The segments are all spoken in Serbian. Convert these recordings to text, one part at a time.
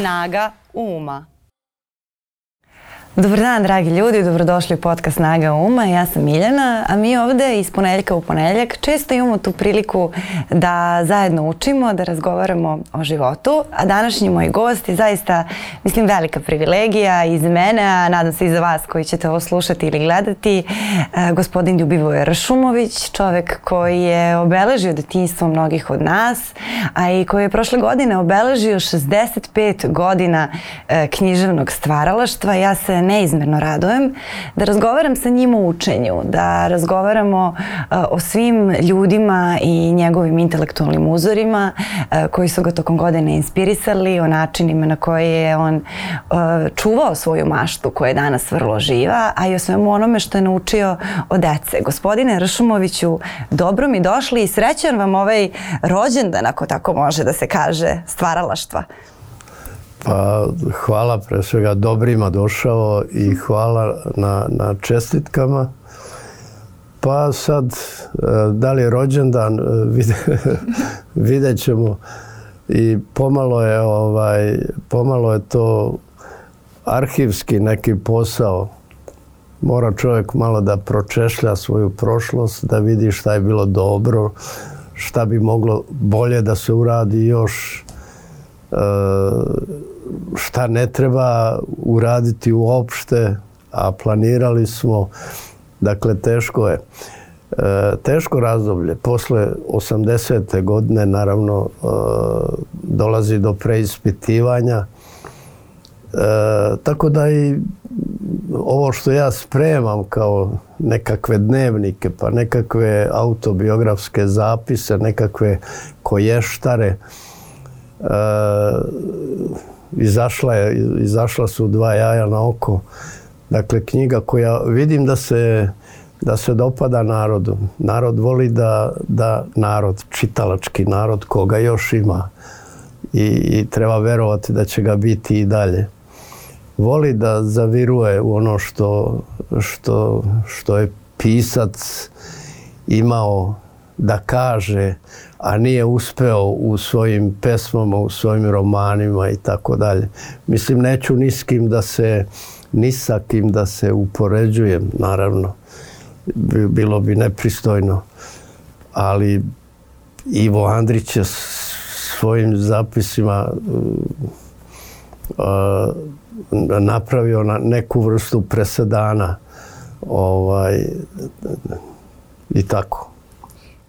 snaga uma. Dobar dan dragi ljudi, dobrodošli u podcast Naga Uma, ja sam Miljana, a mi ovdje iz ponedjeljka u ponedjeljak često imamo tu priliku da zajedno učimo, da razgovaramo o životu, a današnji moj gost je zaista, mislim, velika privilegija iz mene, a nadam se i za vas koji ćete ovo slušati ili gledati, e, gospodin Ljubivoj Rašumović, čovjek koji je obeležio detinjstvo mnogih od nas, a i koji je prošle godine obeležio 65 godina e, književnog stvaralaštva, ja se neizmjerno radujem da razgovaram sa njim o učenju, da razgovaramo eh, o svim ljudima i njegovim intelektualnim uzorima eh, koji su ga tokom godine inspirisali, o načinima na koje je on eh, čuvao svoju maštu koja je danas vrlo živa, a i o svemu onome što je naučio od dece. Gospodine Ršumoviću, dobro mi došli i srećan vam ovaj rođendan, ako tako može da se kaže, stvaralaštva. Pa hvala pre svega dobrima došao i hvala na, čestitkama. Pa sad, e, da li je rođendan, e, vidjet ćemo. I pomalo je, ovaj, pomalo je to arhivski neki posao. Mora čovjek malo da pročešlja svoju prošlost, da vidi šta je bilo dobro, šta bi moglo bolje da se uradi još Eh, šta ne treba uraditi uopšte, a planirali smo, dakle teško je. Eh, teško razdoblje. Posle 80. godine naravno eh, dolazi do preispitivanja. Tako da i ovo što ja spremam kao nekakve dnevnike, pa nekakve autobiografske zapise, nekakve koještare, E, izašla, izašla su dva jaja na oko. Dakle, knjiga koja vidim da se, da se dopada narodu. Narod voli da, da narod, čitalački narod koga još ima i, i treba verovati da će ga biti i dalje. Voli da zaviruje u ono što, što, što je pisac imao da kaže, a nije uspeo u svojim pesmama, u svojim romanima i tako dalje. Mislim, neću ni s kim da se, ni sa kim da se upoređujem, naravno. Bilo bi nepristojno. Ali Ivo Andrić je svojim zapisima uh, uh, napravio na neku vrstu presedana ovaj, i tako.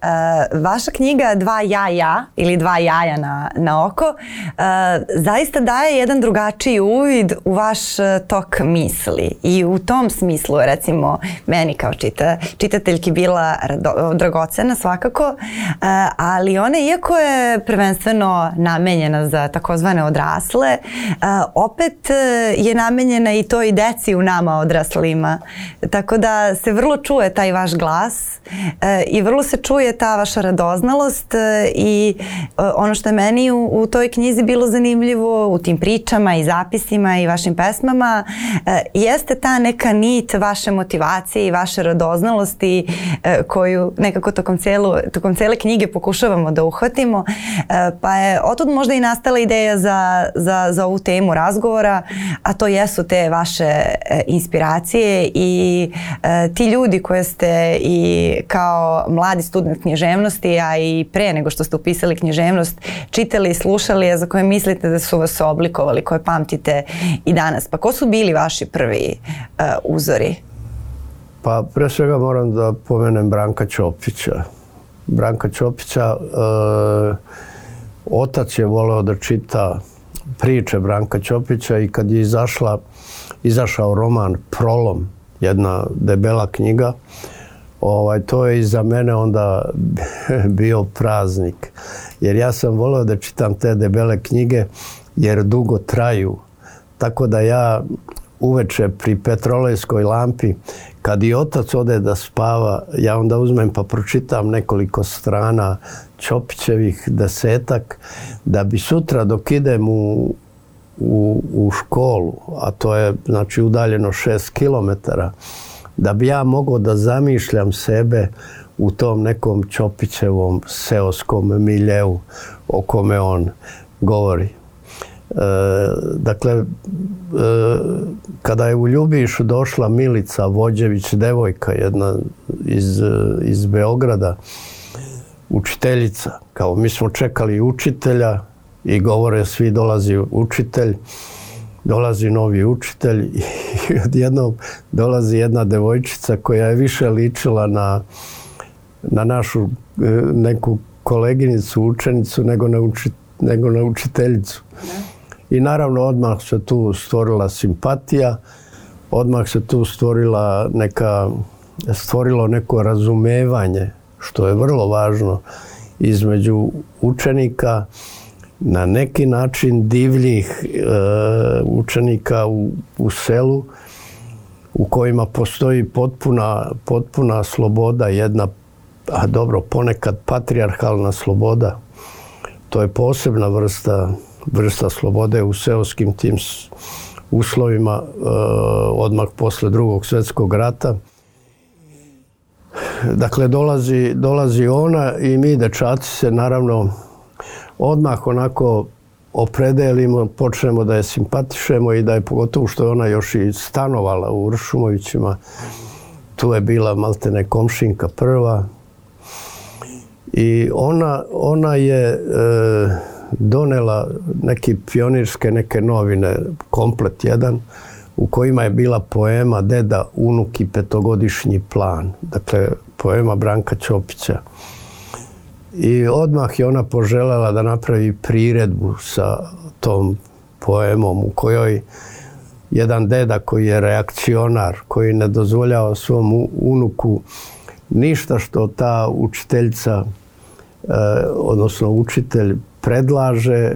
Eh, vaša knjiga Dva jaja ili Dva jaja na, na oko eh, zaista daje jedan drugačiji uvid u vaš eh, tok misli i u tom smislu recimo meni kao čitateljki bila dragocena svakako, ali ona iako je prvenstveno namenjena za takozvane odrasle, opet je namenjena i to i deci u nama odraslima. Tako da se vrlo čuje taj vaš glas i vrlo se čuje je ta vaša radoznalost e, i e, ono što je meni u, toj knjizi bilo zanimljivo u tim pričama i zapisima i vašim pesmama e, jeste ta neka nit vaše motivacije i vaše radoznalosti koju nekako tokom, tokom cijele knjige pokušavamo da uhvatimo pa je otud možda i nastala ideja za, za, za ovu temu razgovora a to jesu te vaše inspiracije i ti ljudi koje ste i kao mladi student književnosti, a i pre nego što ste upisali književnost, čitali i slušali, a za koje mislite da su vas oblikovali, koje pamtite i danas. Pa ko su bili vaši prvi e, uzori? Pa pre svega moram da pomenem Branka Ćopića. Branka Ćopića, e, otac je voleo da čita priče Branka Ćopića i kad je izašla, izašao roman Prolom, jedna debela knjiga, Ovaj, to je i za mene onda bio praznik. Jer ja sam volio da čitam te debele knjige jer dugo traju. Tako da ja uveče pri petrolejskoj lampi, kad i otac ode da spava, ja onda uzmem pa pročitam nekoliko strana Čopićevih desetak, da bi sutra dok idem u, u, školu, a to je znači udaljeno šest kilometara, da bi ja mogao da zamišljam sebe u tom nekom Čopićevom seoskom Miljevu o kome on govori. E, dakle, e, kada je u Ljubišu došla Milica Vođević, devojka jedna iz, iz Beograda, učiteljica, kao mi smo čekali učitelja i govore svi dolazi učitelj, dolazi novi učitelj i odjednom dolazi jedna devojčica koja je više ličila na, na našu e, neku koleginicu, učenicu nego na, učiteljicu. I naravno odmah se tu stvorila simpatija, odmah se tu stvorila neka, stvorilo neko razumevanje, što je vrlo važno, između učenika na neki način divljih e, učenika u, selu u kojima postoji potpuna, sloboda, jedna, a dobro, ponekad patrijarhalna sloboda. To je posebna vrsta, vrsta slobode u seoskim tim uslovima e, odmah posle drugog svjetskog rata. Dakle, dolazi, dolazi ona i mi dečaci se naravno odmah onako opredelimo, počnemo da je simpatišemo i da je pogotovo što je ona još i stanovala u Vršumovićima, Tu je bila maltene komšinka prva. I ona, ona je e, donela neki pionirske neke novine, komplet jedan, u kojima je bila poema Deda, Unuki, i petogodišnji plan. Dakle, poema Branka Ćopića. I odmah je ona poželjela da napravi priredbu sa tom poemom u kojoj jedan deda koji je reakcionar, koji ne dozvoljava svom unuku ništa što ta učiteljica, e, odnosno učitelj predlaže,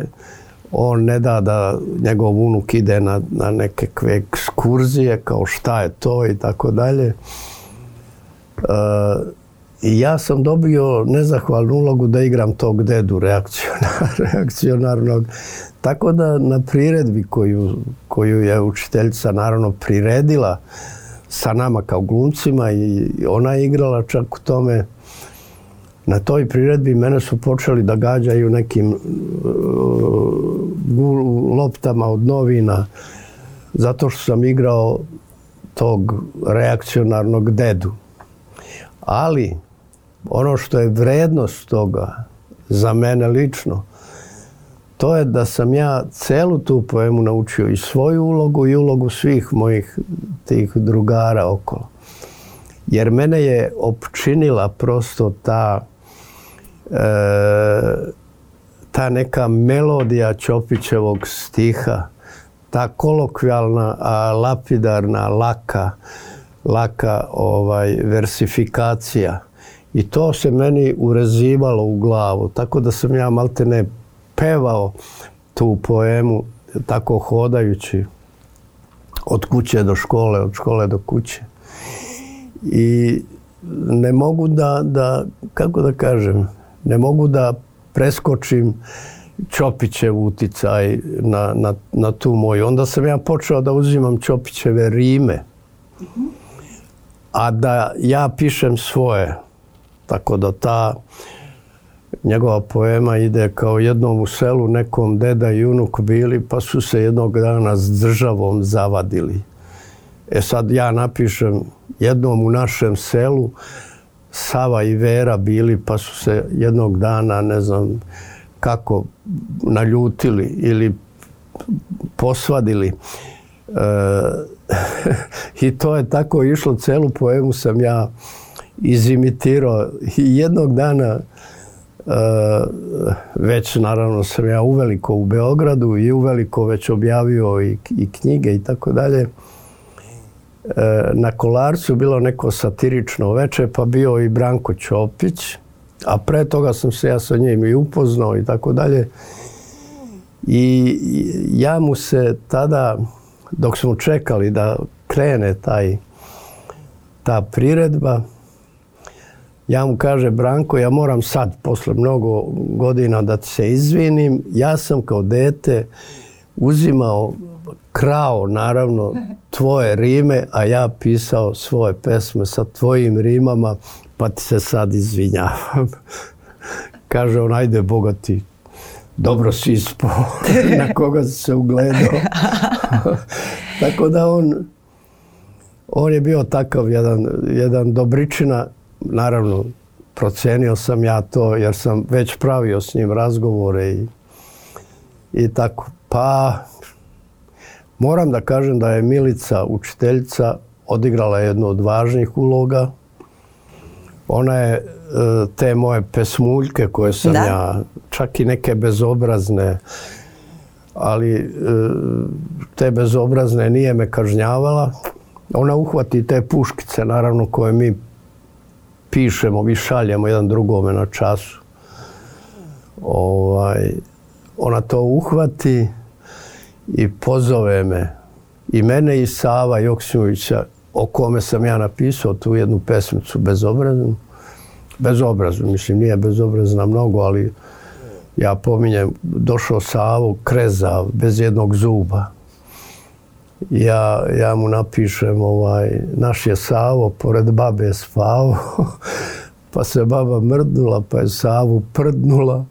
on ne da da njegov unuk ide na, na nekakve ekskurzije kao šta je to i tako dalje. E, i ja sam dobio nezahvalnu ulogu da igram tog dedu reakcionarnog. Tako da na priredbi koju, je učiteljica naravno priredila sa nama kao glumcima i ona je igrala čak u tome na toj priredbi mene su počeli da gađaju nekim uh, loptama od novina zato što sam igrao tog reakcionarnog dedu. Ali ono što je vrednost toga za mene lično, to je da sam ja celu tu poemu naučio i svoju ulogu i ulogu svih mojih tih drugara okolo. Jer mene je opčinila prosto ta e, ta neka melodija Ćopićevog stiha, ta kolokvijalna, lapidarna, laka, laka ovaj, versifikacija i to se meni urezivalo u glavu, tako da sam ja malte ne pevao tu poemu tako hodajući od kuće do škole, od škole do kuće. I ne mogu da, da kako da kažem, ne mogu da preskočim Čopićev uticaj na, na, na tu moju. Onda sam ja počeo da uzimam Čopićeve rime, a da ja pišem svoje. Tako da ta njegova poema ide kao jednom u selu nekom deda i unuk bili pa su se jednog dana s državom zavadili. E sad ja napišem jednom u našem selu Sava i Vera bili pa su se jednog dana ne znam kako naljutili ili posvadili. E, I to je tako išlo, celu poemu sam ja izimitirao i jednog dana e, već naravno sam ja uveliko u Beogradu i uveliko već objavio i, knjige i tako dalje. E, na Kolarcu bilo neko satirično veče pa bio i Branko Ćopić, a pre toga sam se ja sa njim i upoznao i tako dalje. I ja mu se tada, dok smo čekali da krene taj, ta priredba, ja mu kaže, Branko, ja moram sad, posle mnogo godina, da ti se izvinim. Ja sam kao dete uzimao, krao naravno, tvoje rime, a ja pisao svoje pesme sa tvojim rimama, pa ti se sad izvinjavam. kaže on, ajde, bogati, dobro si ispo, na koga si se ugledao. Tako da on, on je bio takav jedan, jedan dobričina naravno, procenio sam ja to jer sam već pravio s njim razgovore i, i tako. Pa, moram da kažem da je Milica, učiteljica, odigrala jednu od važnih uloga. Ona je e, te moje pesmuljke koje sam ja, čak i neke bezobrazne, ali e, te bezobrazne nije me kažnjavala. Ona uhvati te puškice, naravno, koje mi pišemo, mi šaljemo jedan drugome na času. Ovaj, ona to uhvati i pozove me. I mene i Sava Joksimovića, o kome sam ja napisao tu jednu pesmicu bezobraznu. Bezobraznu, mislim, nije bezobrazna mnogo, ali ja pominjem, došao Savo krezav, bez jednog zuba ja, ja mu napišem ovaj, naš je Savo, pored babe je spavo, pa se baba mrdnula, pa je Savu prdnula.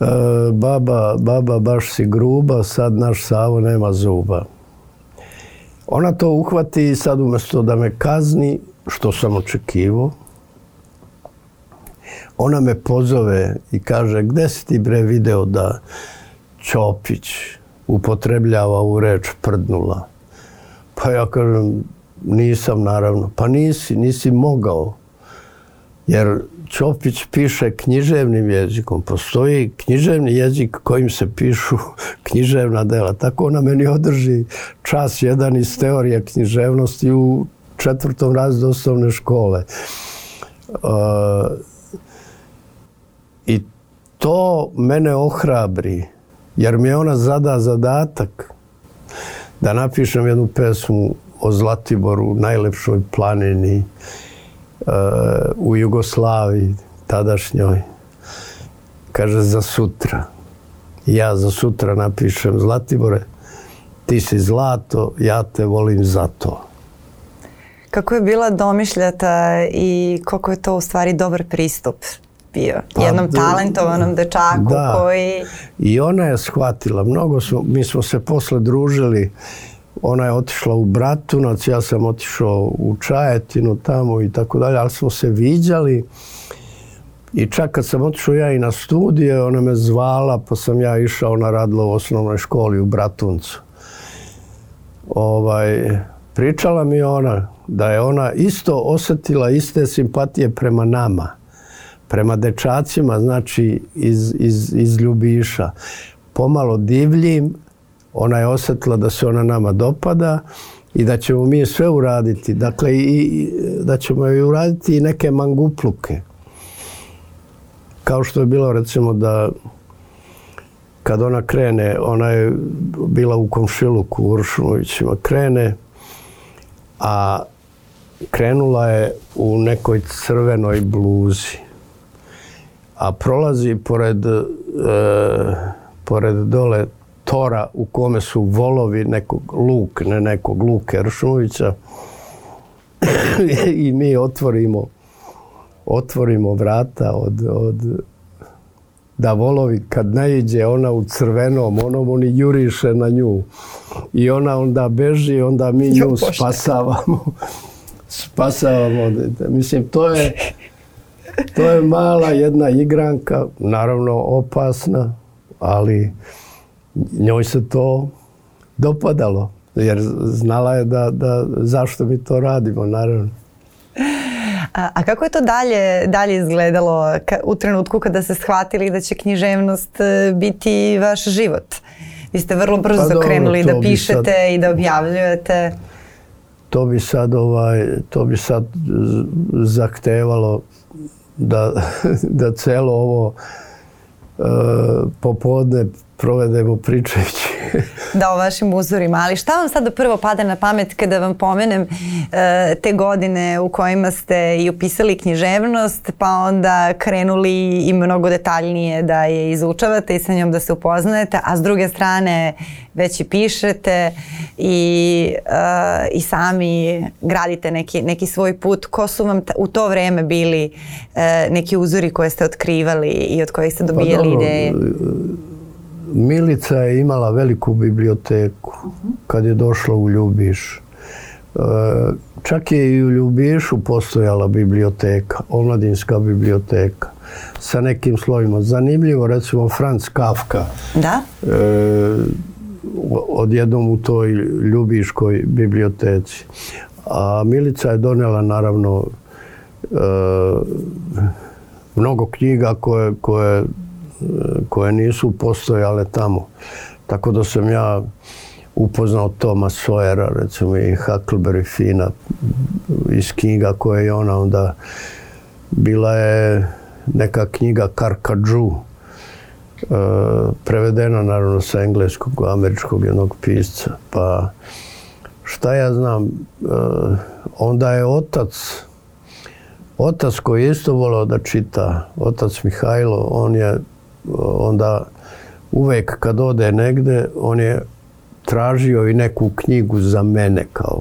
E, baba, baba baš si gruba, sad naš Savo nema zuba. Ona to uhvati i sad umjesto da me kazni, što sam očekivo ona me pozove i kaže, gdje si ti bre video da Čopić, upotrebljava u reč prdnula. Pa ja kažem, nisam naravno. Pa nisi, nisi mogao. Jer Čopić piše književnim jezikom. Postoji književni jezik kojim se pišu književna dela. Tako ona meni održi čas jedan iz teorije književnosti u četvrtom razredu osnovne škole. Uh, I to mene ohrabri jer mi je ona zada zadatak da napišem jednu pesmu o Zlatiboru, najlepšoj planini e, u Jugoslaviji tadašnjoj. Kaže za sutra. Ja za sutra napišem Zlatibore, ti si zlato, ja te volim zato. Kako je bila domišljata i kako je to u stvari dobar pristup bio. Pa jednom talentovanom dečaku koji... I ona je shvatila. Mnogo smo, mi smo se posle družili. Ona je otišla u Bratunac, ja sam otišao u Čajetinu tamo i tako dalje, ali smo se viđali. I čak kad sam otišao ja i na studije, ona me zvala, pa sam ja išao na radlo u osnovnoj školi u Bratuncu. Ovaj, pričala mi ona da je ona isto osjetila iste simpatije prema nama prema dečacima, znači iz, iz, iz ljubiša. Pomalo divljim, ona je osjetila da se ona nama dopada i da ćemo mi sve uraditi. Dakle, i, da ćemo i uraditi i neke mangupluke. Kao što je bilo recimo da kad ona krene, ona je bila u komšiluku u Uršunovićima, krene, a krenula je u nekoj crvenoj bluzi a prolazi pored, e, pored dole tora u kome su volovi nekog luk, ne nekog Luke Ršunovića i mi otvorimo otvorimo vrata od, da volovi kad naiđe ona u crvenom, onom oni juriše na nju i ona onda beži, onda mi nju spasavamo. spasavamo. Mislim, to je, to je mala jedna igranka, naravno opasna, ali njoj se to dopadalo. Jer znala je da, da zašto mi to radimo, naravno. A, kako je to dalje, dalje izgledalo u trenutku kada ste shvatili da će književnost e, biti vaš život? Vi ste vrlo pa brzo pa krenuli da pišete i da objavljujete. To bi sad ovaj, to bi sad zahtevalo da, da celo ovo e, popodne provedemo pričajući da o vašim uzorima. Ali šta vam sada prvo pada na pamet kada vam pomenem e, te godine u kojima ste i upisali književnost pa onda krenuli i mnogo detaljnije da je izučavate i sa njom da se upoznajete, a s druge strane već i pišete i, e, i sami gradite neki, neki svoj put. Ko su vam u to vreme bili e, neki uzori koje ste otkrivali i od kojih ste pa dobijali pa, ideje? Milica je imala veliku biblioteku kad je došla u Ljubiš. E, čak je i u Ljubišu postojala biblioteka, omladinska biblioteka sa nekim slovima. Zanimljivo, recimo Franz Kafka. Da? E, odjednom u toj Ljubiškoj biblioteci. A Milica je donela naravno e, mnogo knjiga koje, koje koje nisu postojale tamo. Tako da sam ja upoznao Toma Sojera, recimo i Huckleberry Fina iz knjiga koje je ona onda bila je neka knjiga Karkadžu, e, prevedena naravno sa engleskog, američkog jednog pisca. Pa šta ja znam, e, onda je otac, otac koji je isto volao da čita, otac Mihajlo, on je onda uvek kad ode negde, on je tražio i neku knjigu za mene kao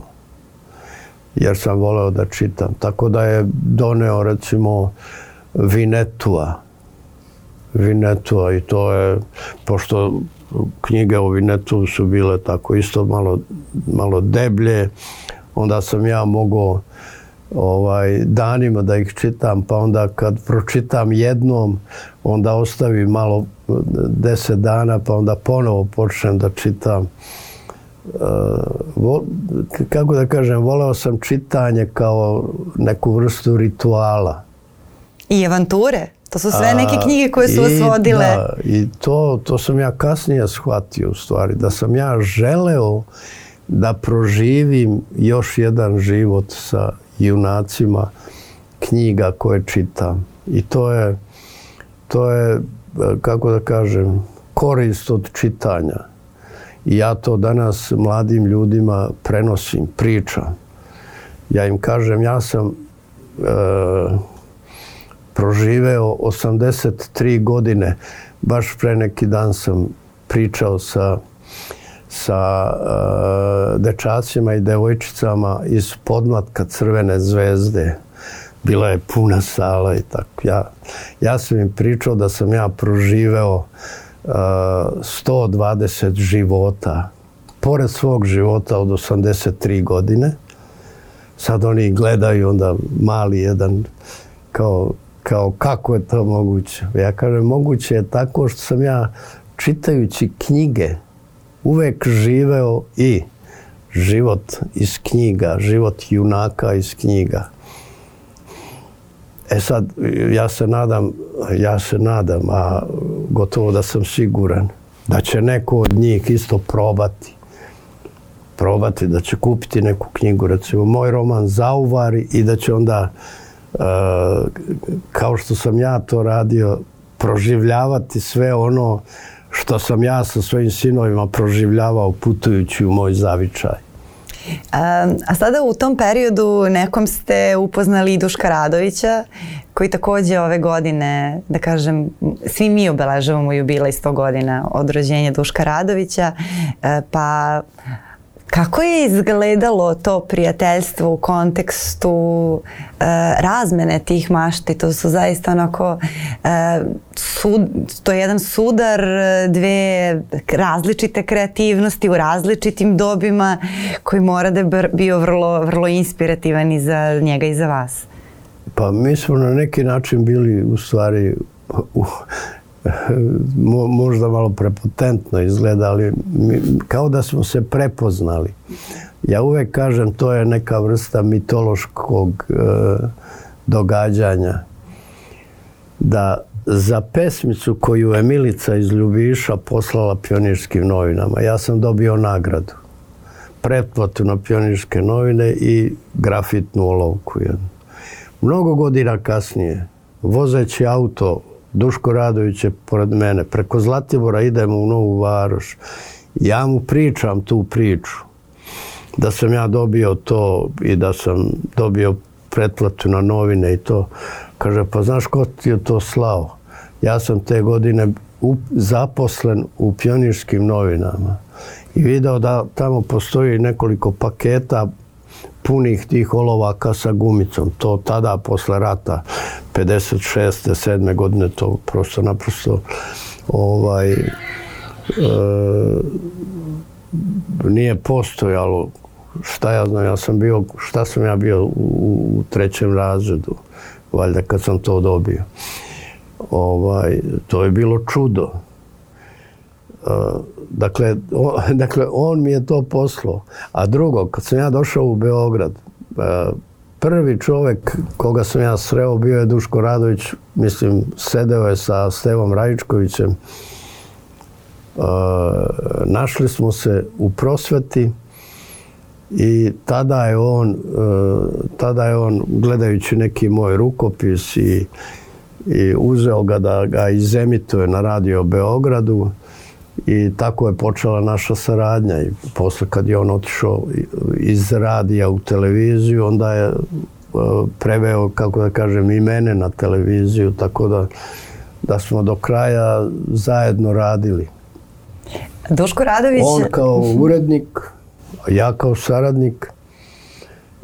jer sam voleo da čitam. Tako da je doneo recimo Vinetua. Vinetua i to je, pošto knjige o Vinetu su bile tako isto malo, malo deblje, onda sam ja mogao ovaj, danima da ih čitam, pa onda kad pročitam jednom, onda ostavim malo eh, deset dana, pa onda ponovo počnem da čitam. Eh, kako da kažem, voleo sam čitanje kao neku vrstu rituala. I avanture? To su sve neke knjige koje su vas vodile. i to, to sam ja kasnije shvatio u stvari, da sam ja želeo da proživim još jedan život sa junacima knjiga koje čitam. I to je, to je, e, kako da kažem, korist od čitanja. I ja to danas mladim ljudima prenosim, priča. Ja im kažem, ja sam e, proživeo 83 godine. Baš pre neki dan sam pričao sa sa eh, dečacima i devojčicama iz podmatka Crvene zvezde. Bila je puna sala i tako. Ja, sam im pričao da sam ja proživeo 120 eh, života. Pored svog života od 83 godine. Sad oni gledaju onda mali jedan kao, kao kako je to moguće. Ja kažem moguće je tako što sam ja čitajući knjige uvek živeo i život iz knjiga, život junaka iz knjiga. E sad, ja se nadam, ja se nadam, a gotovo da sam siguran, da će neko od njih isto probati. Probati da će kupiti neku knjigu, recimo moj roman Zauvari i da će onda, e, kao što sam ja to radio, proživljavati sve ono što sam ja sa svojim sinovima proživljavao putujući u moj zavičaj. A, a sada u tom periodu nekom ste upoznali Duška Radovića koji također ove godine, da kažem, svi mi obeležavamo jubilej 100 godina od rođenja Duška Radovića, e, pa kako je izgledalo to prijateljstvo u kontekstu e, razmene tih mašti? To su zaista onako, e, to je jedan sudar e, dve različite kreativnosti u različitim dobima koji mora da je bio vrlo, vrlo inspirativan i za njega i za vas. Pa mi smo na neki način bili u stvari možda malo prepotentno izgleda, ali kao da smo se prepoznali. Ja uvek kažem, to je neka vrsta mitološkog e, događanja. Da za pesmicu koju je Milica iz Ljubiša poslala pionirskim novinama, ja sam dobio nagradu. Pretplatu na pionirske novine i grafitnu olovku Mnogo godina kasnije, vozeći auto Duško Radović je pored mene. Preko Zlatibora idemo u Novu Varoš. Ja mu pričam tu priču. Da sam ja dobio to i da sam dobio pretplatu na novine i to. Kaže, pa znaš ko ti je to slao? Ja sam te godine zaposlen u pionirskim novinama i video da tamo postoji nekoliko paketa punih tih olovaka sa gumicom. To tada, posle rata, 56. 7. godine, to prosto naprosto ovaj, e, nije postojalo šta ja znam, ja sam bio, šta sam ja bio u, trećem razredu, valjda kad sam to dobio. Ovaj, to je bilo čudo. Dakle on, dakle, on mi je to poslao. A drugo, kad sam ja došao u Beograd, e, prvi čovjek koga sam ja sreo bio je Duško Radović, mislim, sedeo je sa Stevom Rajičkovićem. E, našli smo se u prosveti i tada je on, e, tada je on gledajući neki moj rukopis i, i uzeo ga da ga izemituje na radio Beogradu i tako je počela naša saradnja i posle kad je on otišao iz radija u televiziju onda je e, preveo, kako da kažem, i mene na televiziju, tako da, da smo do kraja zajedno radili. Duško Radović... On kao mhm. urednik, ja kao saradnik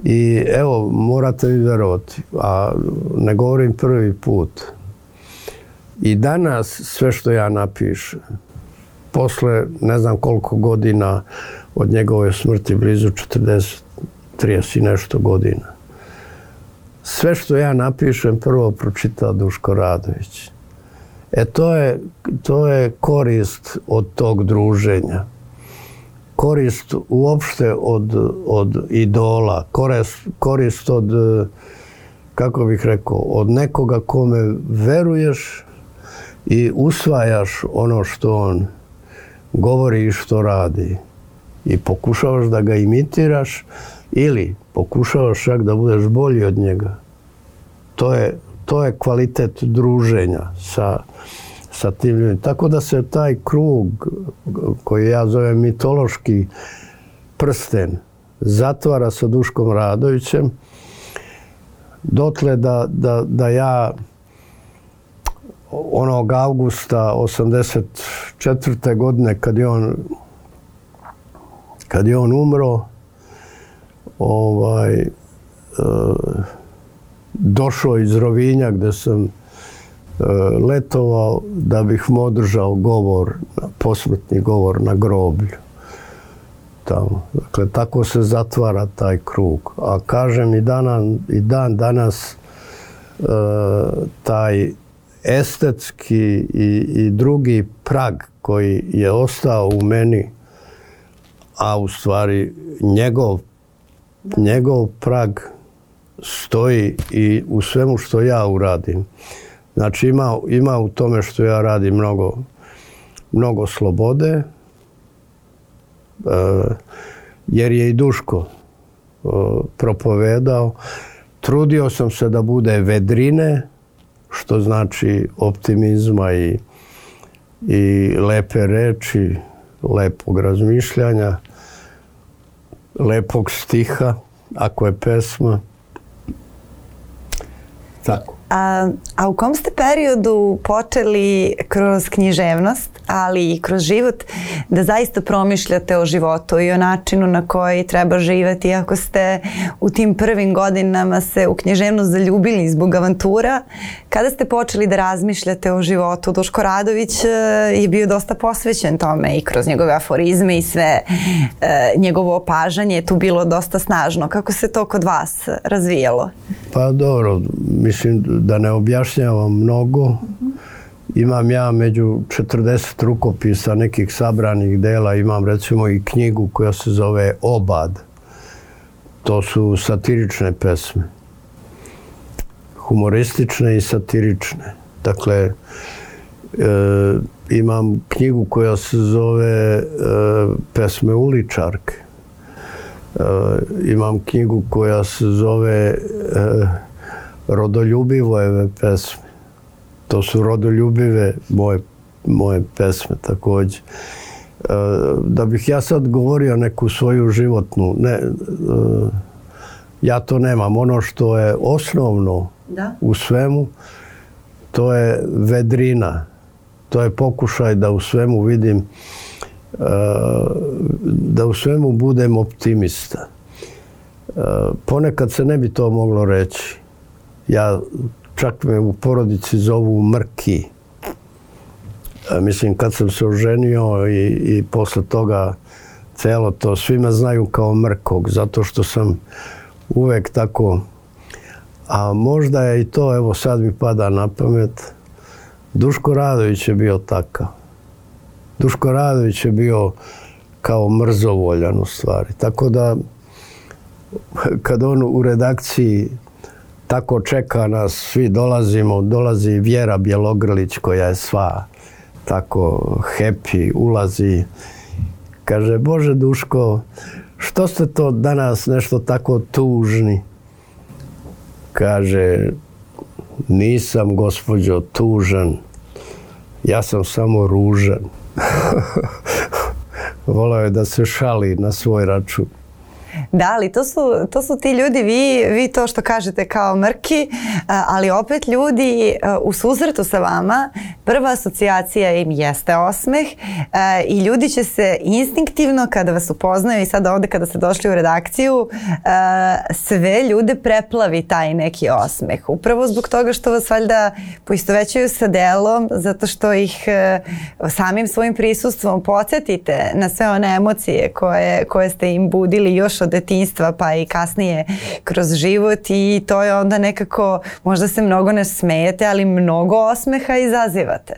i evo, morate mi verovati, a ne govorim prvi put. I danas sve što ja napišem, posle ne znam koliko godina od njegove smrti, blizu 40, 30 i nešto godina. Sve što ja napišem prvo pročita Duško Radović. E to je, to je korist od tog druženja. Korist uopšte od, idola, korist, korist od, kako bih rekao, od nekoga kome veruješ i usvajaš ono što on govori i što radi. I pokušavaš da ga imitiraš ili pokušavaš čak da budeš bolji od njega. To je, to je kvalitet druženja sa, sa tim ljudima. Tako da se taj krug koji ja zovem mitološki prsten zatvara sa Duškom Radovićem dotle da, da, da ja onog augusta 84. godine kad je on kad je on umro ovaj e, došao iz Rovinja gdje sam e, letovao da bih mu održao govor, posmrtni govor na groblju. Tamo. Dakle, tako se zatvara taj krug. A kažem i, i dan danas e, taj estetski i, i drugi prag koji je ostao u meni, a u stvari njegov, njegov prag stoji i u svemu što ja uradim. Znači ima, ima u tome što ja radim mnogo, mnogo slobode, e, jer je i Duško e, propovedao. Trudio sam se da bude vedrine, što znači optimizma i, i lepe reči, lepog razmišljanja, lepog stiha, ako je pesma. Tako. A a u kom ste periodu počeli kroz književnost, ali i kroz život, da zaista promišljate o životu i o načinu na koji treba živjeti? Ako ste u tim prvim godinama se u književnost zaljubili zbog avantura, kada ste počeli da razmišljate o životu? Duško Radović e, je bio dosta posvećen tome i kroz njegove aforizme i sve e, njegovo opažanje je tu bilo dosta snažno. Kako se to kod vas razvijalo? Pa dobro, mislim da ne objašnjamo objašnjavam mnogo. Imam ja među 40 rukopisa nekih sabranih dela, imam recimo i knjigu koja se zove Obad. To su satirične pesme. Humoristične i satirične. Dakle, e, imam knjigu koja se zove e, Pesme uličarke. E, imam knjigu koja se zove rodoljubivo je pesme. To su rodoljubive moje, moje pesme također. E, da bih ja sad govorio neku svoju životnu, ne, e, ja to nemam. Ono što je osnovno da? u svemu, to je vedrina. To je pokušaj da u svemu vidim, e, da u svemu budem optimista. Ponekad se ne bi to moglo reći ja, čak me u porodici zovu Mrki. E, mislim, kad sam se oženio i, i posle toga celo to, svima znaju kao Mrkog, zato što sam uvek tako... A možda je i to, evo sad mi pada na pamet, Duško Radović je bio takav. Duško Radović je bio kao mrzovoljan u stvari. Tako da, kad on u redakciji tako čeka nas, svi dolazimo, dolazi Vjera Bjelogrlić koja je sva tako happy, ulazi. Kaže, Bože Duško, što ste to danas nešto tako tužni? Kaže, nisam gospođo tužan, ja sam samo ružan. Volao je da se šali na svoj račun. Da, ali to su, to su ti ljudi, vi, vi to što kažete kao mrki, ali opet ljudi u susretu sa vama, prva asocijacija im jeste osmeh i ljudi će se instinktivno kada vas upoznaju i sad ovdje kada ste došli u redakciju, sve ljude preplavi taj neki osmeh. Upravo zbog toga što vas valjda poistovećaju sa delom, zato što ih samim svojim prisustvom podsjetite na sve one emocije koje, koje ste im budili još od detinstva pa i kasnije kroz život i to je onda nekako, možda se mnogo ne smijete, ali mnogo osmeha izazivate.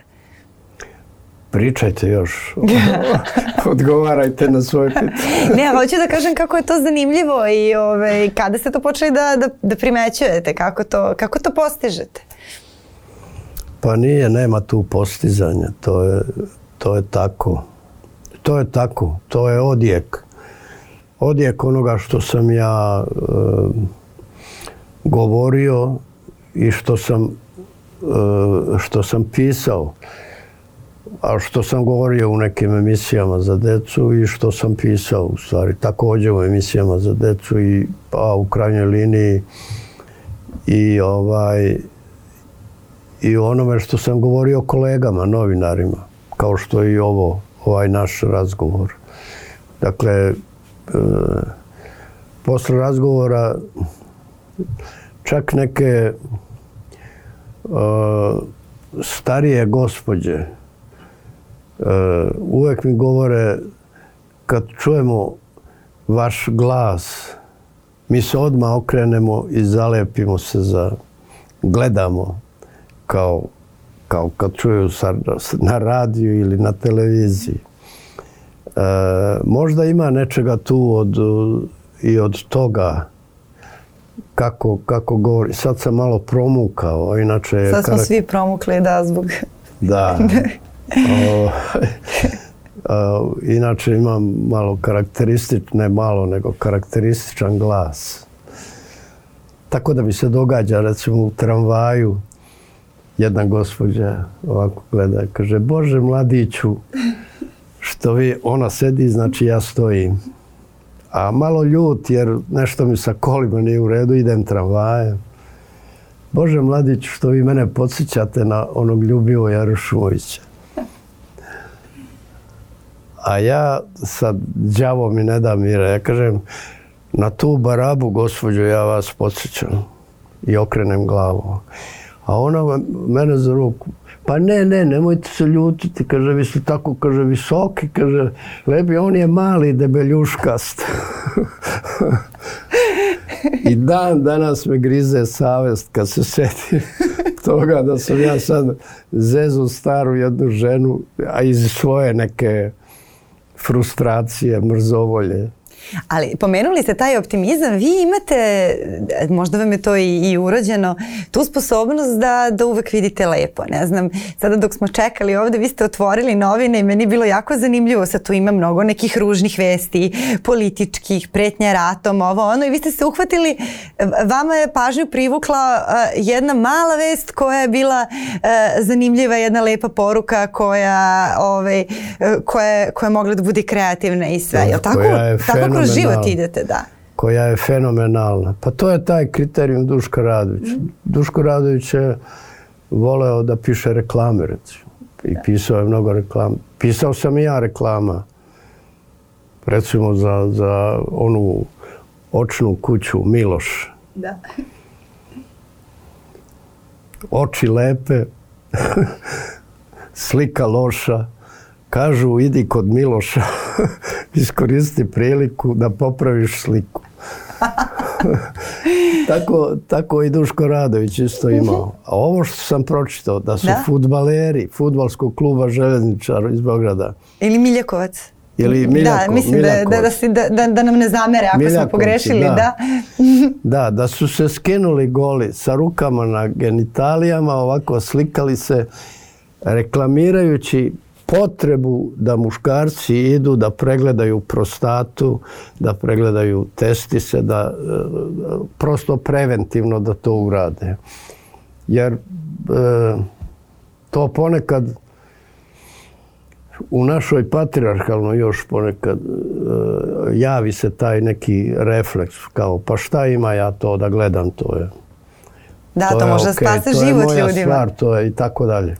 Pričajte još, odgovarajte na svoje pitanje. ne, hoću da kažem kako je to zanimljivo i ovaj, kada ste to počeli da, da, primećujete, kako to, postižete? Pa nije, nema tu postizanja, to je, to je tako. To je tako, to je odjek odjek onoga što sam ja e, govorio i što sam, e, što sam pisao a što sam govorio u nekim emisijama za decu i što sam pisao u stvari također u emisijama za decu i pa u krajnjoj liniji i ovaj i onome što sam govorio kolegama, novinarima, kao što je i ovo, ovaj naš razgovor. Dakle, E, posle razgovora čak neke e, starije gospođe e, uvek mi govore kad čujemo vaš glas mi se odmah okrenemo i zalepimo se za gledamo kao, kao kad čuju na radiju ili na televiziji E, možda ima nečega tu i od toga kako, kako govori. Sad sam malo promukao, inače... Sad smo svi promukli, da, zbog... Da. E, inače imam malo karakteristične, ne malo, nego karakterističan glas. Tako da mi se događa, recimo u tramvaju, jedna gospođa ovako gleda i kaže, Bože mladiću, vi, ona sedi, znači ja stojim. A malo ljut jer nešto mi sa kolima nije u redu, idem tramvajem. Bože mladić, što vi mene podsjećate na onog ljubivo Jarošovića. A ja sa đavo mi ne da mira. Ja kažem, na tu barabu, gospođo, ja vas podsjećam. I okrenem glavu. A ona mene za ruku, pa ne, ne, nemojte se ljutiti, kaže, vi ste tako, kaže, visoki, kaže, lebi, on je mali, debeljuškast. I dan danas me grize savest kad se sjeti toga da sam ja sad zezu staru jednu ženu, a iz svoje neke frustracije, mrzovolje. Ali pomenuli ste taj optimizam, vi imate, možda vam je to i, i urođeno, tu sposobnost da, da uvek vidite lepo. Ne znam, sada dok smo čekali ovde, vi ste otvorili novine i meni je bilo jako zanimljivo. Sad tu ima mnogo nekih ružnih vesti, političkih, pretnja ratom, ovo ono. I vi ste se uhvatili, vama je pažnju privukla eh, jedna mala vest koja je bila eh, zanimljiva, jedna lepa poruka koja, ovaj eh, koja, koja je mogla da bude kreativna i sve. tako? je tako kroz život idete, da. Koja je fenomenalna. Pa to je taj kriterijum Duška Radovića. Mhm. Duško Radović je voleo da piše reklame, recimo. I pisao je mnogo reklama. Pisao sam i ja reklama. Recimo za, za onu očnu kuću Miloš. Da. Oči lepe, slika loša, Kažu, idi kod Miloša, iskoristi priliku da popraviš sliku. tako, tako i Duško Radović isto imao. A ovo što sam pročitao, da su da? futbaleri futbalskog kluba Željezničar iz Beograda. Ili Miljakovac. Ili da, mislim da, da, da, nam ne zamere ako smo pogrešili. Da. da, da su se skinuli goli sa rukama na genitalijama, ovako slikali se reklamirajući potrebu da muškarci idu da pregledaju prostatu, da pregledaju testise, da e, prosto preventivno da to urade. Jer e, to ponekad u našoj patriarhalnoj još ponekad e, javi se taj neki refleks kao pa šta ima ja to da gledam to je. Da, to, može spasiti život ljudima. To je moja stvar, to je i tako dalje.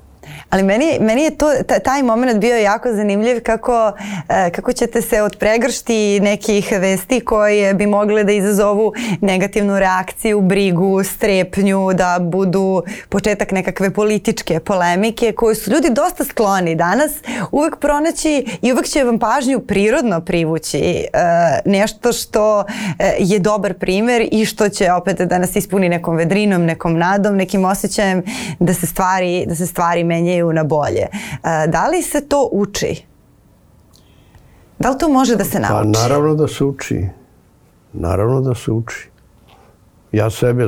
Ali meni, meni je to, taj moment bio jako zanimljiv kako, eh, kako ćete se odpregršti nekih vesti koje bi mogle da izazovu negativnu reakciju, brigu, strepnju, da budu početak nekakve političke polemike koje su ljudi dosta skloni danas uvek pronaći i uvek će vam pažnju prirodno privući eh, nešto što eh, je dobar primjer i što će opet da nas ispuni nekom vedrinom, nekom nadom, nekim osjećajem da se stvari, da se stvari meni menjaju na bolje. E, da li se to uči? Da li to može da se pa nauči? Pa naravno da se uči. Naravno da se uči. Ja sebe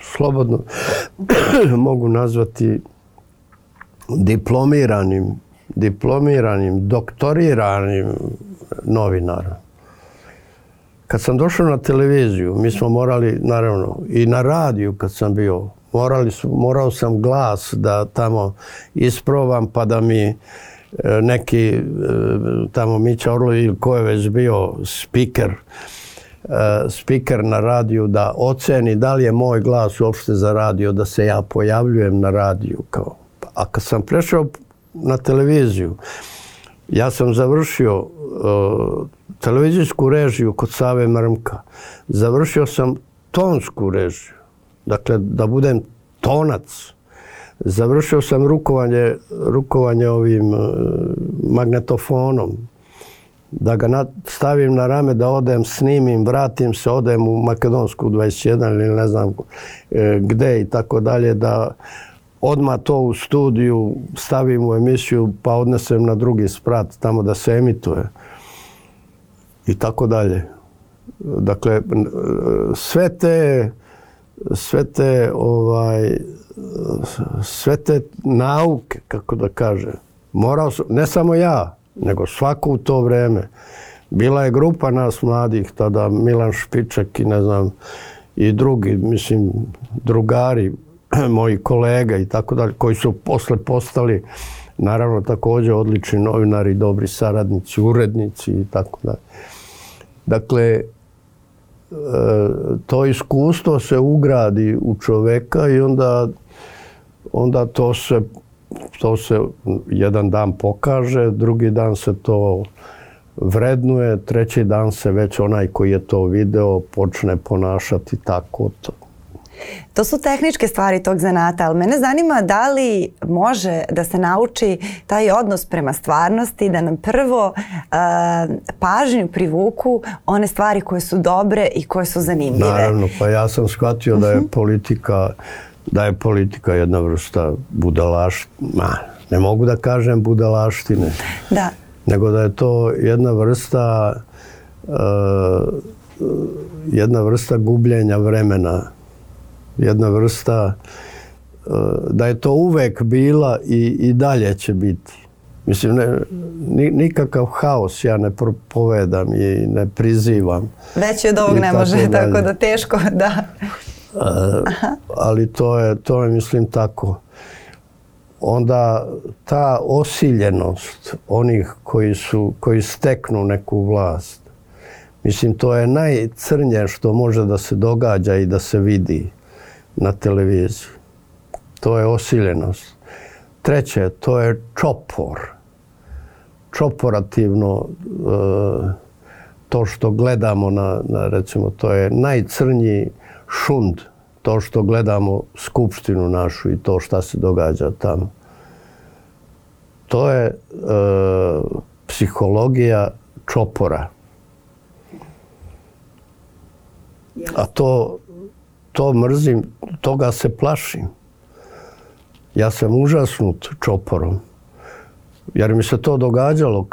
slobodno mogu nazvati diplomiranim, diplomiranim, doktoriranim novinarom. Kad sam došao na televiziju, mi smo morali, naravno, i na radiju kad sam bio, Morali morao sam glas da tamo isprobam pa da mi e, neki e, tamo Mića Orlović ili ko je već bio speaker e, speaker na radiju da oceni da li je moj glas uopšte za radio, da se ja pojavljujem na radiju. Kao. Pa, a kad sam prešao na televiziju, ja sam završio televizijsku režiju kod Save Mrmka. Završio sam tonsku režiju dakle da budem tonac. Završio sam rukovanje, rukovanje ovim e, magnetofonom, da ga stavim na rame, da odem, snimim, vratim se, odem u Makedonsku 21 ili ne znam e, gdje i tako dalje, da odmah to u studiju stavim u emisiju pa odnesem na drugi sprat tamo da se emituje i tako dalje. Dakle, e, sve te sve te, ovaj, sve te nauke, kako da kaže, morao ne samo ja, nego svako u to vreme. Bila je grupa nas mladih, tada Milan Špičak i ne znam, i drugi, mislim, drugari, moji kolega i tako dalje, koji su posle postali, naravno, također odlični novinari, dobri saradnici, urednici i tako dalje. Dakle, to iskustvo se ugradi u čoveka i onda, onda to se to se jedan dan pokaže, drugi dan se to vrednuje, treći dan se već onaj koji je to video počne ponašati tako. To. To su tehničke stvari tog zanata, ali mene zanima da li može da se nauči taj odnos prema stvarnosti, da nam prvo uh, pažnju privuku one stvari koje su dobre i koje su zanimljive. Naravno, pa ja sam shvatio da je mhm. politika da je politika jedna vrsta budalaština, ne mogu da kažem budalaštine, da. nego da je to jedna vrsta uh, jedna vrsta gubljenja vremena jedna vrsta e, da je to uvek bila i, i dalje će biti. Mislim, ne, nikakav haos ja ne propovedam i ne prizivam. Već od ovog ne može, tako da teško, da. E, ali to je, to je, mislim, tako. Onda ta osiljenost onih koji, su, koji steknu neku vlast, mislim, to je najcrnje što može da se događa i da se vidi na televiziju. To je osiljenost. Treće, to je čopor. Čoporativno e, to što gledamo na, na recimo, to je najcrnji šund. To što gledamo skupštinu našu i to šta se događa tamo. To je e, psihologija čopora. A to to mrzim, toga se plašim. Ja sam užasnut čoporom. Jer mi se to događalo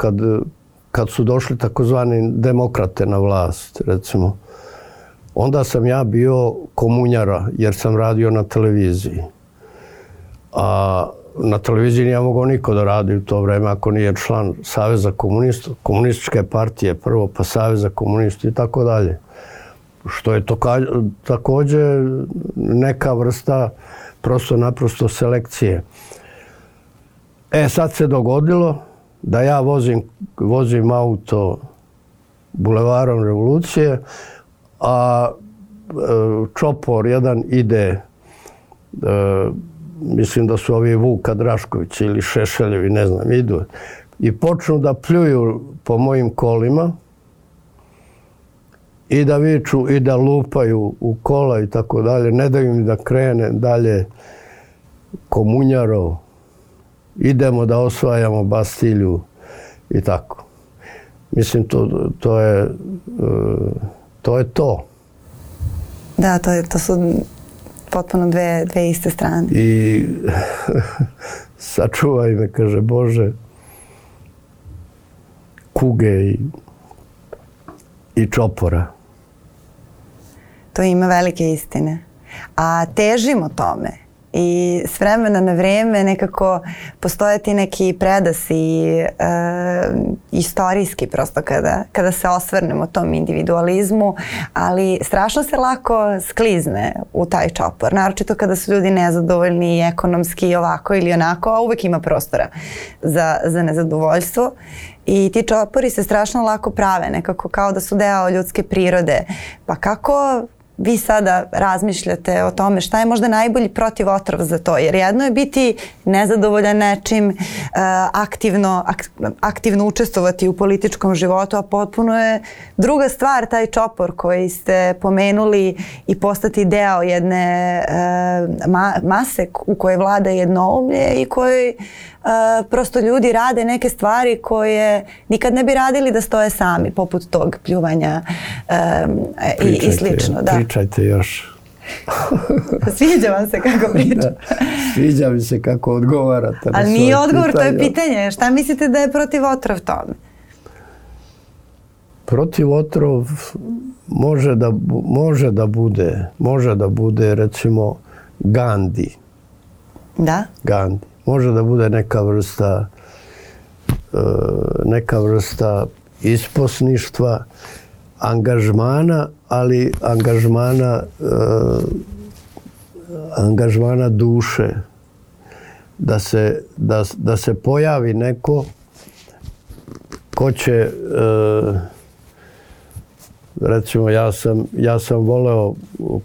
kad, su došli takozvani demokrate na vlast, recimo. Onda sam ja bio komunjara jer sam radio na televiziji. A na televiziji nije mogao niko da radi u to vrijeme ako nije član Saveza komunista, komunističke partije prvo, pa Saveza komunista i tako dalje što je to također neka vrsta prosto naprosto selekcije. E sad se dogodilo da ja vozim, auto bulevarom revolucije, a e, čopor jedan ide, e, mislim da su ovi Vuka Drašković ili Šešeljevi, ne znam, idu i počnu da pljuju po mojim kolima, i da viču i da lupaju u kola i tako dalje. Ne daju im da krene dalje komunjarov. Idemo da osvajamo Bastilju i tako. Mislim, to, to je e, to. Je to. Da, to, su potpuno dve, iste strane. I sačuvaj me, kaže Bože, kuge i čopora. To ima velike istine. A težimo tome. I s vremena na vreme nekako postoje ti neki predasi e, istorijski prosto kada, kada se osvrnemo tom individualizmu, ali strašno se lako sklizne u taj čopor, naročito kada su ljudi nezadovoljni ekonomski ovako ili onako, a uvek ima prostora za, za nezadovoljstvo i ti čopori se strašno lako prave, nekako kao da su deo ljudske prirode. Pa kako vi sada razmišljate o tome šta je možda najbolji protiv otrov za to. Jer jedno je biti nezadovoljan nečim, e, aktivno, aktivno učestvovati u političkom životu, a potpuno je druga stvar taj čopor koji ste pomenuli i postati deo jedne e, mase u kojoj vlada jednoumlje i kojoj E, prosto ljudi rade neke stvari koje nikad ne bi radili da stoje sami, poput tog pljuvanja e, i, slično. Da. Pričajte još. Sviđa vam se kako priča. Sviđa mi se kako odgovarate. Ali nije odgovor, to je pitanje. Šta mislite da je protiv otrov tome? Protiv otrov može da, može da bude, može da bude recimo Gandhi. Da? Gandhi može da bude neka vrsta e, neka vrsta isposništva, angažmana, ali angažmana e, angažmana duše. Da se, da, se pojavi neko ko će e, recimo ja sam, ja sam voleo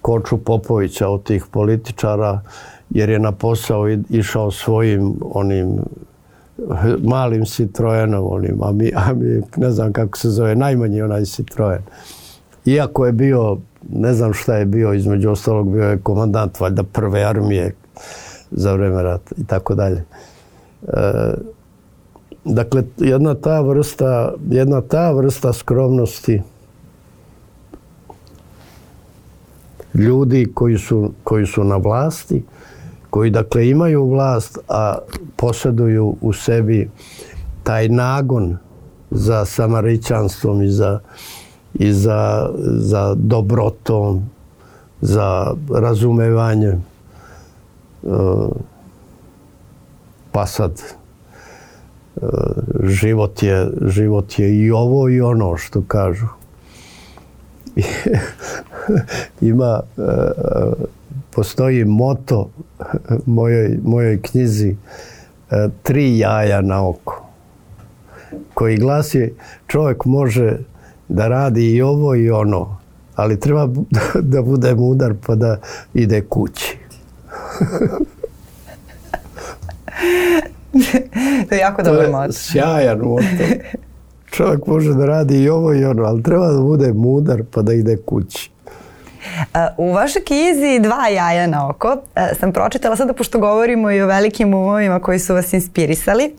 Koču Popovića od tih političara jer je na posao išao svojim onim malim Citroenom onim, a mi, ne znam kako se zove, najmanji onaj Citroen. Iako je bio, ne znam šta je bio, između ostalog bio je komandant valjda prve armije za vreme rata i tako dalje. E, dakle, jedna ta vrsta, jedna ta vrsta skromnosti ljudi koji su na vlasti, koji dakle imaju vlast, a posjeduju u sebi taj nagon za samaričanstvom i za, i za, za dobrotom, za razumevanjem. E, pa sad, e, život je, život je i ovo i ono što kažu. Ima e, Postoji moto mojoj, mojoj knjizi e, Tri jaja na oko koji glasi čovjek može da radi i ovo i ono, ali treba da bude mudar pa da ide kući. to je jako dobro. moto. Sjajan moto. Čovjek može da radi i ovo i ono, ali treba da bude mudar pa da ide kući. E, u vašoj kizi Dva jaja na oko e, sam pročitala, sada pošto govorimo i o velikim umovima koji su vas inspirisali, e,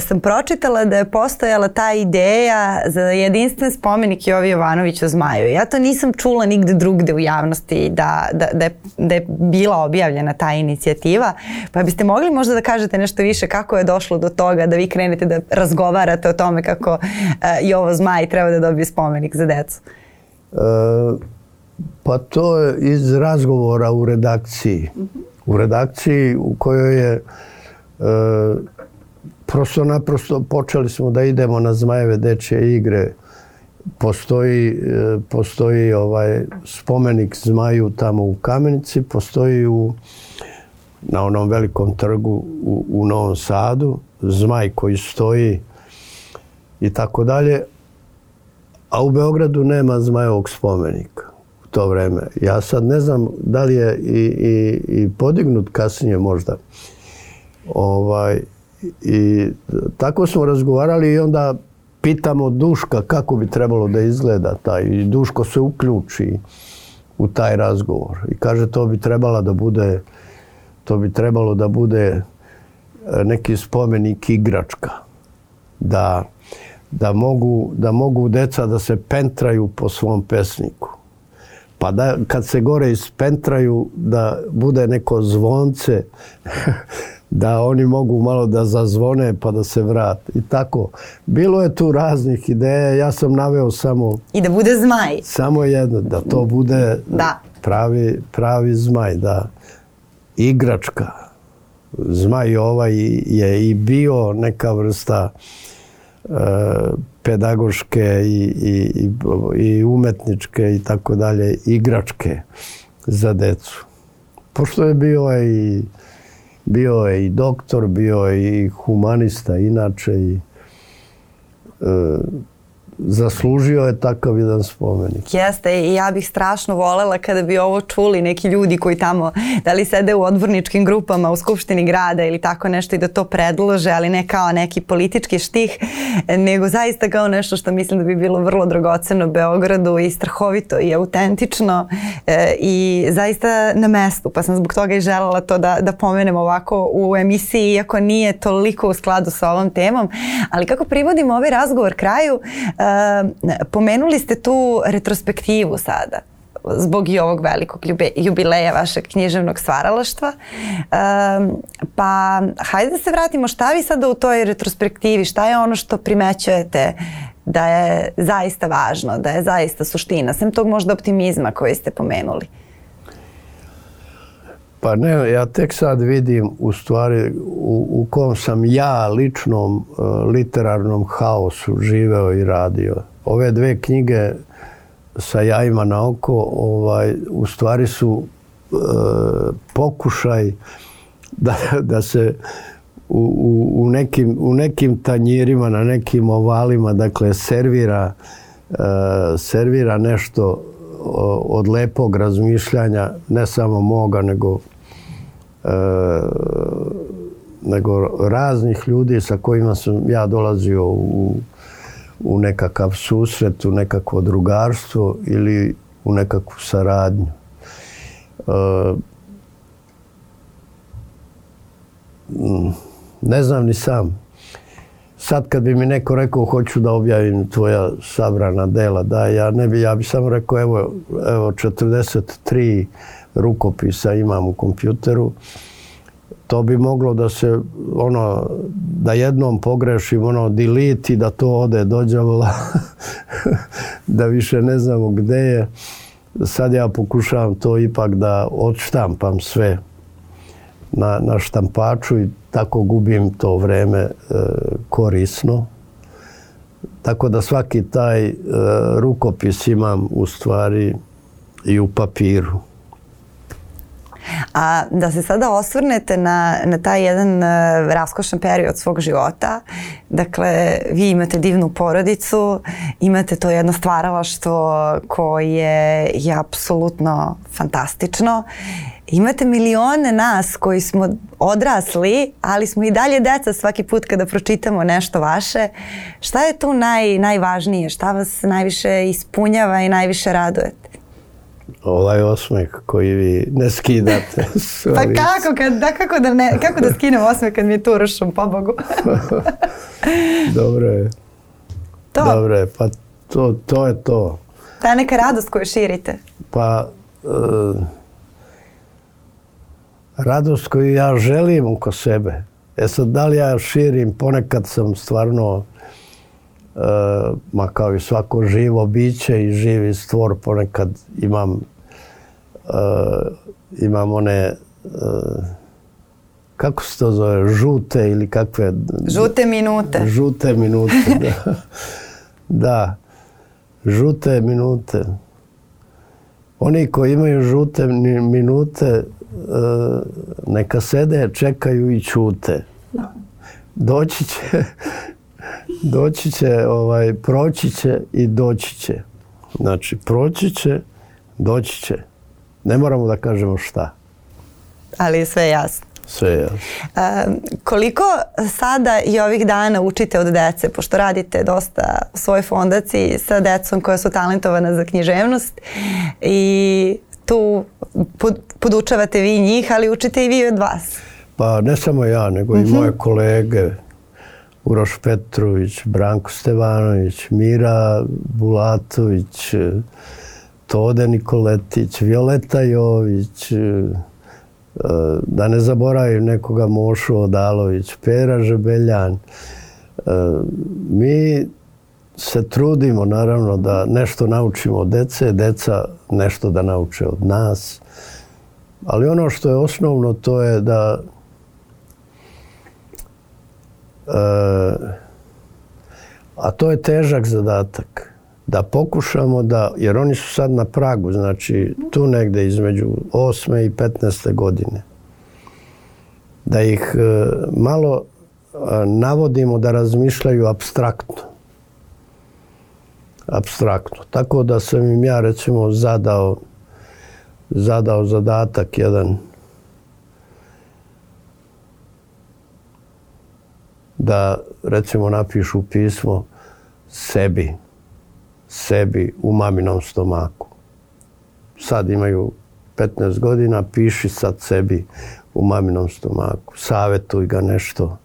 sam pročitala da je postojala ta ideja za jedinstven spomenik Jovi Jovanović Zmaju. Ja to nisam čula nigde drugde u javnosti da, je, bila objavljena ta inicijativa. Pa biste mogli možda da kažete nešto više kako je došlo do toga da vi krenete da razgovarate o tome kako Jovo Zmaj treba da dobije spomenik za decu? Pa to je iz razgovora u redakciji. U redakciji u kojoj je e, prosto naprosto počeli smo da idemo na Zmajeve dečje igre. Postoji, e, postoji ovaj spomenik Zmaju tamo u Kamenici, postoji na onom velikom trgu u, Novom Sadu, Zmaj koji stoji i tako dalje. A u Beogradu nema Zmajovog spomenika to vreme. Ja sad ne znam da li je i, podignut kasnije možda. Ovaj, I tako smo razgovarali i onda pitamo Duška kako bi trebalo da izgleda taj. I Duško se uključi u taj razgovor i kaže to bi trebalo da bude to bi trebalo da bude e, neki spomenik igračka. Da, da, mogu, da mogu deca da se pentraju po svom pesniku pa kad se gore ispentraju da bude neko zvonce da oni mogu malo da zazvone pa da se vrate i tako. Bilo je tu raznih ideja, ja sam naveo samo... I da bude zmaj. Samo jedno, da to bude Pravi, pravi zmaj, da igračka. Zmaj ovaj je i bio neka vrsta E, pedagoške i, i, i umetničke i tako dalje, igračke za decu. Pošto je bio i je i doktor, bio je i humanista inače i e, zaslužio je takav jedan spomenik. Jeste i ja bih strašno volela kada bi ovo čuli neki ljudi koji tamo da li sede u odvorničkim grupama u Skupštini grada ili tako nešto i da to predlože, ali ne kao neki politički štih, nego zaista kao nešto što mislim da bi bilo vrlo dragoceno Beogradu i strahovito i autentično e, i zaista na mestu, pa sam zbog toga i želala to da, da pomenem ovako u emisiji, iako nije toliko u skladu sa ovom temom, ali kako privodim ovaj razgovor kraju, e, Pomenuli ste tu retrospektivu sada zbog i ovog velikog jubileja vašeg književnog stvaralaštva. Pa hajde da se vratimo šta vi sada u toj retrospektivi, šta je ono što primećujete da je zaista važno, da je zaista suština, sem tog možda optimizma koji ste pomenuli. Pa ne, ja tek sad vidim u stvari u, kom sam ja ličnom e, literarnom haosu živeo i radio. Ove dve knjige sa jajima na oko ovaj, u stvari su e, pokušaj da, se u, nekim, u tanjirima, na nekim ovalima, dakle, servira, e, servira nešto od lepog razmišljanja, ne samo moga, nego E, nego raznih ljudi sa kojima sam ja dolazio u, nekakav susret, u nekakvo drugarstvo ili u nekakvu saradnju. E, ne znam ni sam. Sad kad bi mi neko rekao hoću da objavim tvoja sabrana dela, da ja ne bi, ja bi samo rekao evo, evo 43 rukopisa imam u kompjuteru, to bi moglo da se ono, da jednom pogrešim, ono, delete i da to ode dođavola, da više ne znamo gde je. Sad ja pokušavam to ipak da odštampam sve na, na štampaču i tako gubim to vreme e, korisno. Tako da svaki taj e, rukopis imam u stvari i u papiru. A da se sada osvrnete na, na taj jedan uh, raskošan period svog života, dakle, vi imate divnu porodicu, imate to jedno stvaralaštvo koje je apsolutno fantastično. Imate milione nas koji smo odrasli, ali smo i dalje deca svaki put kada pročitamo nešto vaše. Šta je tu naj, najvažnije? Šta vas najviše ispunjava i najviše radujete? ovaj osmeh koji vi ne skidate. pa kako, da, kako, da ne, kako da skinem osmeh kad mi je tu pa pobogu. Dobro je. Dobro je, pa to, je to. Ta neka radost koju širite. Pa, e, radost koju ja želim oko sebe. E sad, da li ja širim, ponekad sam stvarno Eh, ma kao i svako živo biće i živi stvor, ponekad imam, eh, imam one eh, kako se to zove, žute ili kakve... Žute minute. Žute minute, da. da. Žute minute. Oni koji imaju žute minute neka sede, čekaju i čute. Doći će Doći će, ovaj, proći će i doći će. Znači, proći će, doći će. Ne moramo da kažemo šta. Ali sve je jasno. Sve je jasno. koliko sada i ovih dana učite od dece, pošto radite dosta u svojoj fondaciji sa decom koja su talentovana za književnost i tu podučavate vi njih, ali učite i vi od vas. Pa ne samo ja, nego i mhm. moje kolege Uroš Petrović, Branko Stevanović, Mira Bulatović, e, Tode Nikoletić, Violeta Jović, e, e, da ne zaboravim nekoga Mošu Odalović, Pera Žebeljan. Mi se trudimo naravno da nešto naučimo od dece, deca nešto da nauče od nas. Ali ono što je osnovno to je da a to je težak zadatak da pokušamo da, jer oni su sad na pragu, znači tu negde između 8. i 15. godine, da ih e, malo e, navodimo da razmišljaju abstraktno. Abstraktno. Tako da sam im ja recimo zadao, zadao zadatak jedan da recimo napišu pismo sebi, sebi u maminom stomaku. Sad imaju 15 godina, piši sad sebi u maminom stomaku, savjetuj ga nešto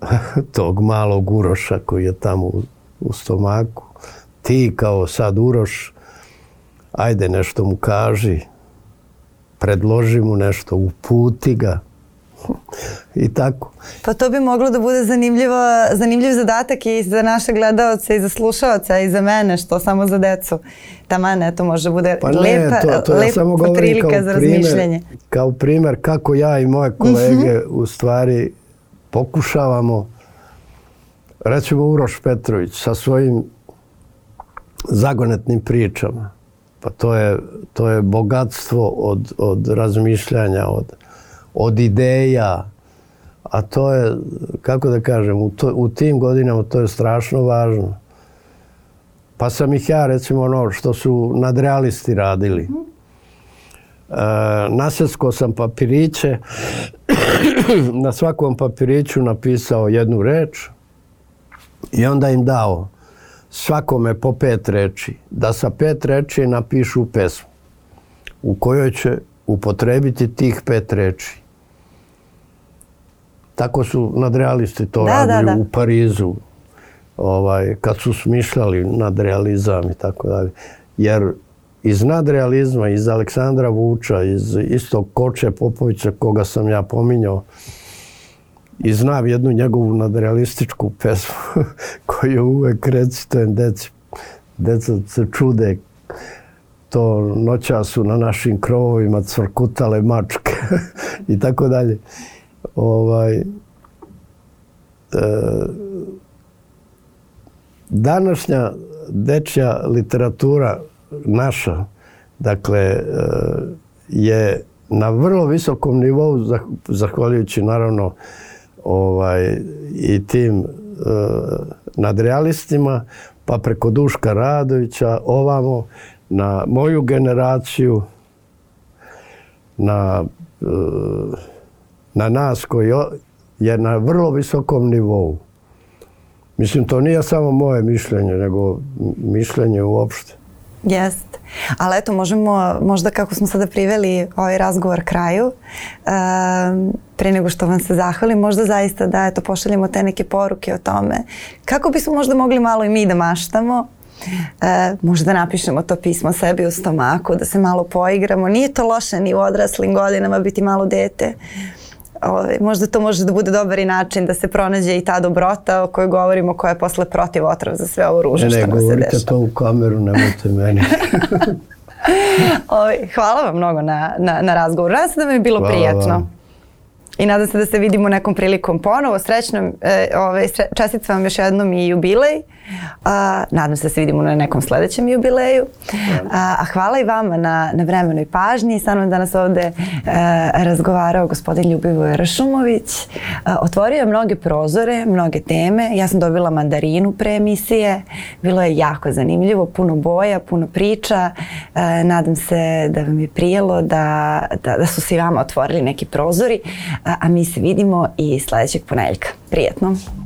tog malog uroša koji je tamo u, u stomaku. Ti kao sad uroš, ajde nešto mu kaži, predloži mu nešto, uputi ga i tako. Pa to bi moglo da bude zanimljiv zadatak i za naše gledalce i za slušalce i za mene, što samo za decu. Taman, eto, može bude pa ne, to, to lepa kao za razmišljanje. kao primjer kako ja i moje kolege mhm. u stvari pokušavamo, recimo Uroš Petrović sa svojim zagonetnim pričama. Pa to je, bogatstvo od, od razmišljanja, od od ideja, a to je, kako da kažem, u, tim godinama to je strašno važno. Pa sam ih ja, recimo ono što su nadrealisti radili. Mhm. E, sam papiriće, na svakom papiriću napisao jednu reč i onda im dao svakome po pet reči, da sa pet reči napišu pesmu u kojoj će upotrebiti tih pet reči. Tako su nadrealisti to radili u Parizu, ovaj, kad su smišljali nadrealizam i tako dalje. Jer iz nadrealizma, iz Aleksandra Vuča, iz istog Koče Popovića koga sam ja pominjao, i znam jednu njegovu nadrealističku pesmu koju uvek recitujem deci. Deca se čude to noća su na našim krovovima cvrkutale mačke i tako dalje. Ovaj, e, današnja dečja literatura naša, dakle, e, je na vrlo visokom nivou, zahvaljujući naravno ovaj, i tim e, nadrealistima, pa preko Duška Radovića, ovamo, na moju generaciju, na na nas koji je na vrlo visokom nivou. Mislim, to nije samo moje mišljenje, nego mišljenje uopšte. Jest. Ali eto, možemo, možda kako smo sada priveli ovaj razgovor kraju, e, prije nego što vam se zahvalim, možda zaista da eto, pošaljemo te neke poruke o tome. Kako bismo možda mogli malo i mi da maštamo, e, možda napišemo to pismo sebi u stomaku, da se malo poigramo. Nije to loše ni u odraslim godinama biti malo dete. Ovaj, možda to može da bude dobar i način da se pronađe i ta dobrota o kojoj govorimo koja je posle protiv otrov za sve ovo ružno što nam se dešava. Ne, govorite to u kameru, nemojte meni. Ovaj, hvala vam mnogo na, na, na razgovor. Nadam se da mi je bilo prijetno. I nadam se da se vidimo nekom prilikom ponovo. Srećno, e, ove, ovaj, vam još jednom i jubilej nadam se da se vidimo na nekom sljedećem jubileju. A, a hvala i vama na, na vremenoj pažnji. Sa mnom danas ovdje e, razgovarao gospodin Ljubivoj Rašumović. E, otvorio je mnoge prozore, mnoge teme. Ja sam dobila mandarinu pre emisije. Bilo je jako zanimljivo, puno boja, puno priča. E, nadam se da vam je prijelo, da, su se i vama otvorili neki prozori. A, mi se vidimo i sljedećeg ponedjeljka. Prijetno!